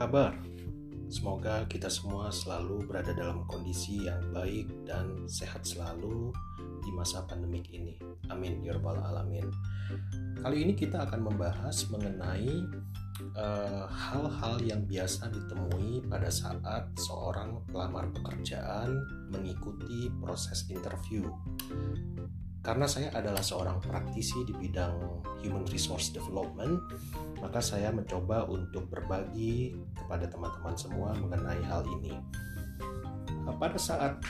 kabar? Semoga kita semua selalu berada dalam kondisi yang baik dan sehat selalu di masa pandemik ini. Amin ya rabbal alamin. Kali ini kita akan membahas mengenai eh, hal-hal uh, yang biasa ditemui pada saat seorang pelamar pekerjaan mengikuti proses interview. Karena saya adalah seorang praktisi di bidang human resource development, maka saya mencoba untuk berbagi kepada teman-teman semua mengenai hal ini. Pada saat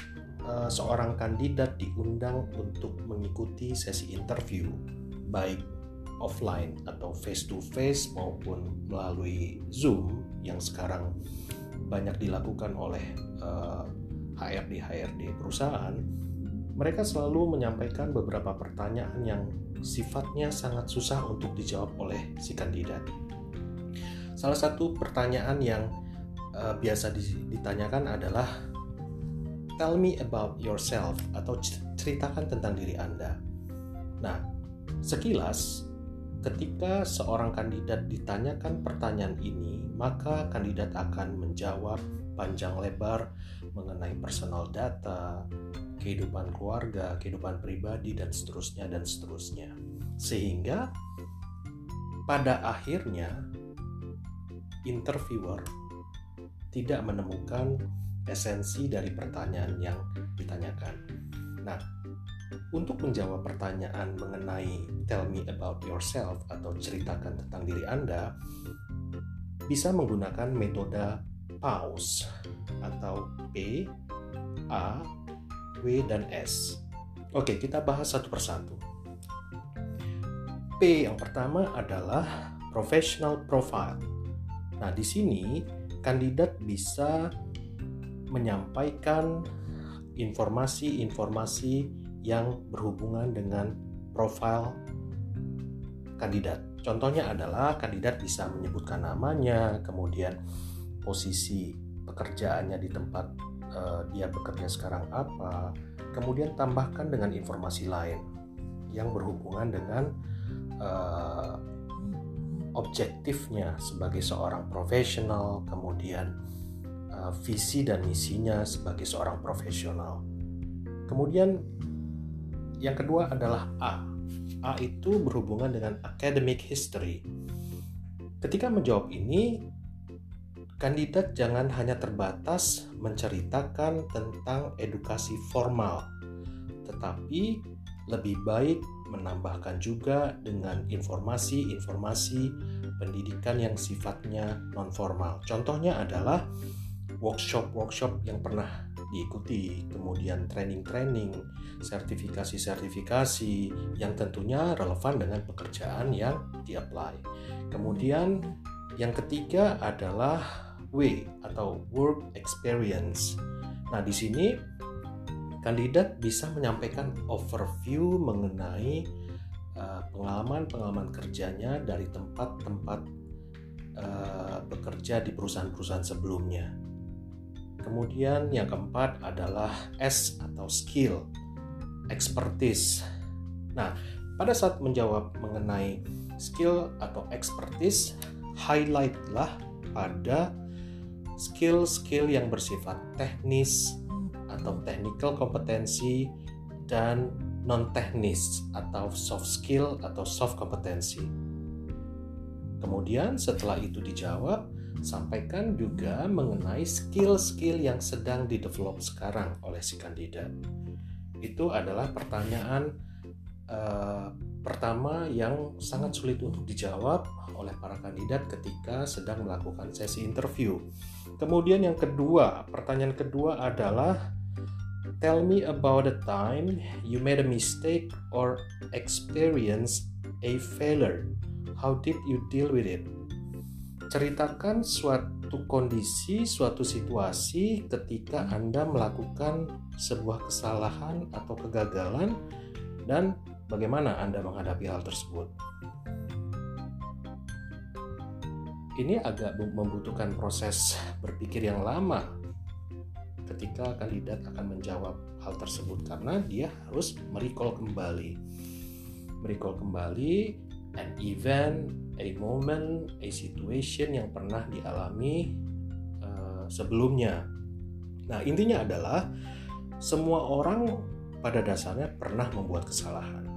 uh, seorang kandidat diundang untuk mengikuti sesi interview, baik offline atau face to face maupun melalui Zoom yang sekarang banyak dilakukan oleh HRD HRD perusahaan, mereka selalu menyampaikan beberapa pertanyaan yang sifatnya sangat susah untuk dijawab oleh si kandidat. Salah satu pertanyaan yang uh, biasa ditanyakan adalah "Tell me about yourself" atau ceritakan tentang diri Anda. Nah, sekilas ketika seorang kandidat ditanyakan pertanyaan ini, maka kandidat akan menjawab panjang lebar mengenai personal data, kehidupan keluarga, kehidupan pribadi, dan seterusnya, dan seterusnya. Sehingga pada akhirnya interviewer tidak menemukan esensi dari pertanyaan yang ditanyakan. Nah, untuk menjawab pertanyaan mengenai tell me about yourself atau ceritakan tentang diri Anda, bisa menggunakan metode pause atau P, A, W, dan S. Oke, kita bahas satu persatu. P yang pertama adalah professional profile. Nah, di sini kandidat bisa menyampaikan informasi-informasi yang berhubungan dengan profil kandidat. Contohnya adalah kandidat bisa menyebutkan namanya, kemudian posisi pekerjaannya di tempat uh, dia bekerja sekarang apa, kemudian tambahkan dengan informasi lain yang berhubungan dengan uh, objektifnya sebagai seorang profesional, kemudian uh, visi dan misinya sebagai seorang profesional. Kemudian yang kedua adalah A. A itu berhubungan dengan academic history. Ketika menjawab ini, kandidat jangan hanya terbatas menceritakan tentang edukasi formal, tetapi lebih baik menambahkan juga dengan informasi-informasi pendidikan yang sifatnya non-formal. Contohnya adalah workshop-workshop yang pernah diikuti, kemudian training-training, sertifikasi-sertifikasi yang tentunya relevan dengan pekerjaan yang di-apply. Kemudian yang ketiga adalah W atau work experience. Nah, di sini kandidat bisa menyampaikan overview mengenai uh, pengalaman-pengalaman kerjanya dari tempat-tempat uh, bekerja di perusahaan-perusahaan sebelumnya. Kemudian yang keempat adalah S atau skill, expertise. Nah, pada saat menjawab mengenai skill atau expertise, highlightlah pada skill-skill yang bersifat teknis atau technical kompetensi dan non-teknis atau soft skill atau soft kompetensi. Kemudian setelah itu dijawab, sampaikan juga mengenai skill-skill yang sedang di-develop sekarang oleh si kandidat. Itu adalah pertanyaan uh, pertama yang sangat sulit untuk dijawab oleh para kandidat ketika sedang melakukan sesi interview. Kemudian yang kedua, pertanyaan kedua adalah Tell me about the time you made a mistake or experience a failure. How did you deal with it? Ceritakan suatu kondisi, suatu situasi ketika Anda melakukan sebuah kesalahan atau kegagalan dan bagaimana Anda menghadapi hal tersebut. ini agak membutuhkan proses berpikir yang lama ketika kandidat akan menjawab hal tersebut karena dia harus merecall kembali merecall kembali an event, a moment, a situation yang pernah dialami uh, sebelumnya. Nah, intinya adalah semua orang pada dasarnya pernah membuat kesalahan.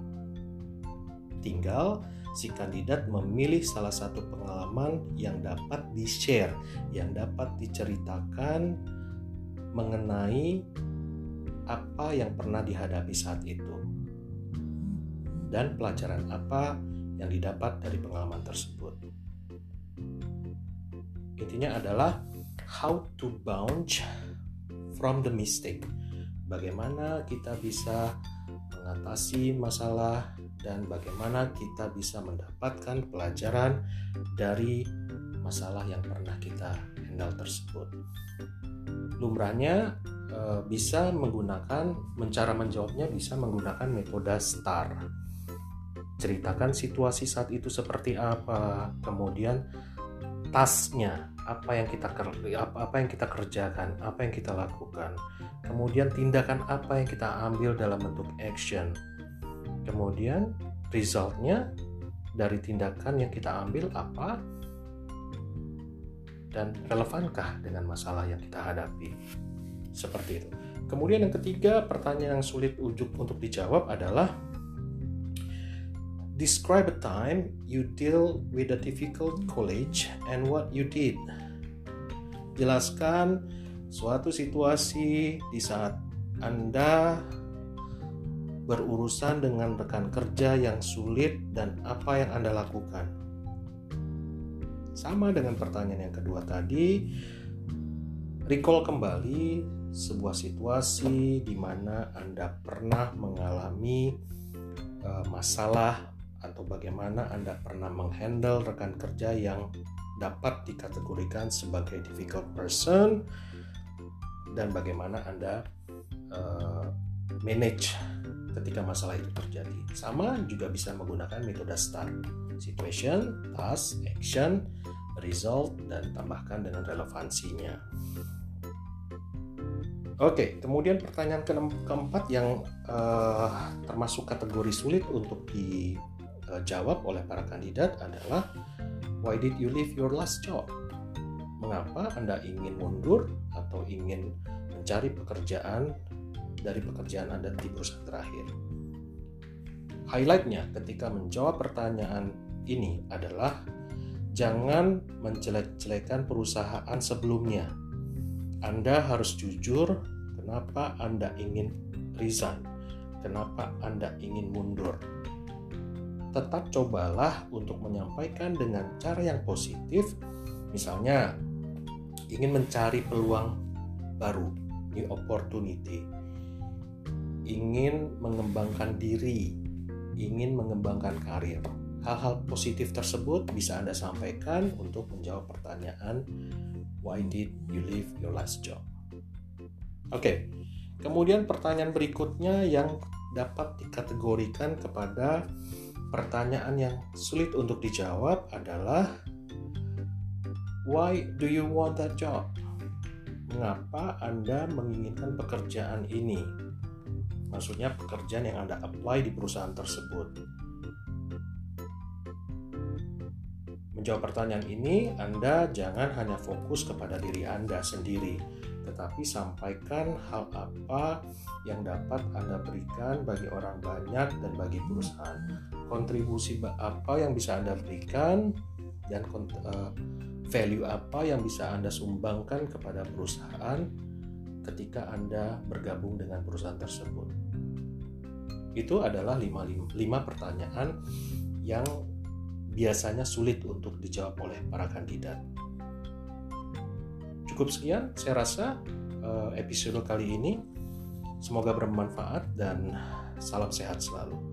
Tinggal si kandidat memilih salah satu pengalaman yang dapat di-share, yang dapat diceritakan mengenai apa yang pernah dihadapi saat itu. Dan pelajaran apa yang didapat dari pengalaman tersebut. Intinya adalah how to bounce from the mistake. Bagaimana kita bisa mengatasi masalah dan bagaimana kita bisa mendapatkan pelajaran dari masalah yang pernah kita handle tersebut. Lumrahnya eh, bisa menggunakan mencara menjawabnya bisa menggunakan metode STAR. Ceritakan situasi saat itu seperti apa, kemudian tasnya apa yang kita apa, apa yang kita kerjakan, apa yang kita lakukan. Kemudian tindakan apa yang kita ambil dalam bentuk action Kemudian resultnya dari tindakan yang kita ambil apa dan relevankah dengan masalah yang kita hadapi. Seperti itu. Kemudian yang ketiga, pertanyaan yang sulit ujuk untuk dijawab adalah Describe a time you deal with a difficult college and what you did. Jelaskan suatu situasi di saat Anda berurusan dengan rekan kerja yang sulit dan apa yang Anda lakukan. Sama dengan pertanyaan yang kedua tadi, recall kembali sebuah situasi di mana Anda pernah mengalami uh, masalah atau bagaimana Anda pernah menghandle rekan kerja yang dapat dikategorikan sebagai difficult person dan bagaimana Anda uh, manage ketika masalah itu terjadi. Sama juga bisa menggunakan metode STAR. Situation, task, action, result, dan tambahkan dengan relevansinya. Oke, kemudian pertanyaan ke keempat yang uh, termasuk kategori sulit untuk dijawab oleh para kandidat adalah Why did you leave your last job? Mengapa Anda ingin mundur atau ingin mencari pekerjaan dari pekerjaan Anda di perusahaan terakhir. Highlightnya ketika menjawab pertanyaan ini adalah jangan menjelek-jelekan perusahaan sebelumnya. Anda harus jujur kenapa Anda ingin resign, kenapa Anda ingin mundur. Tetap cobalah untuk menyampaikan dengan cara yang positif, misalnya ingin mencari peluang baru, new opportunity ingin mengembangkan diri, ingin mengembangkan karir. Hal-hal positif tersebut bisa Anda sampaikan untuk menjawab pertanyaan why did you leave your last job? Oke. Okay. Kemudian pertanyaan berikutnya yang dapat dikategorikan kepada pertanyaan yang sulit untuk dijawab adalah why do you want that job? Mengapa Anda menginginkan pekerjaan ini? Maksudnya pekerjaan yang Anda apply di perusahaan tersebut. Menjawab pertanyaan ini, Anda jangan hanya fokus kepada diri Anda sendiri, tetapi sampaikan hal apa yang dapat Anda berikan bagi orang banyak dan bagi perusahaan. Kontribusi apa yang bisa Anda berikan dan eh, value apa yang bisa Anda sumbangkan kepada perusahaan ketika Anda bergabung dengan perusahaan tersebut. Itu adalah lima, lima pertanyaan yang biasanya sulit untuk dijawab oleh para kandidat. Cukup sekian, saya rasa eh, episode kali ini. Semoga bermanfaat dan salam sehat selalu.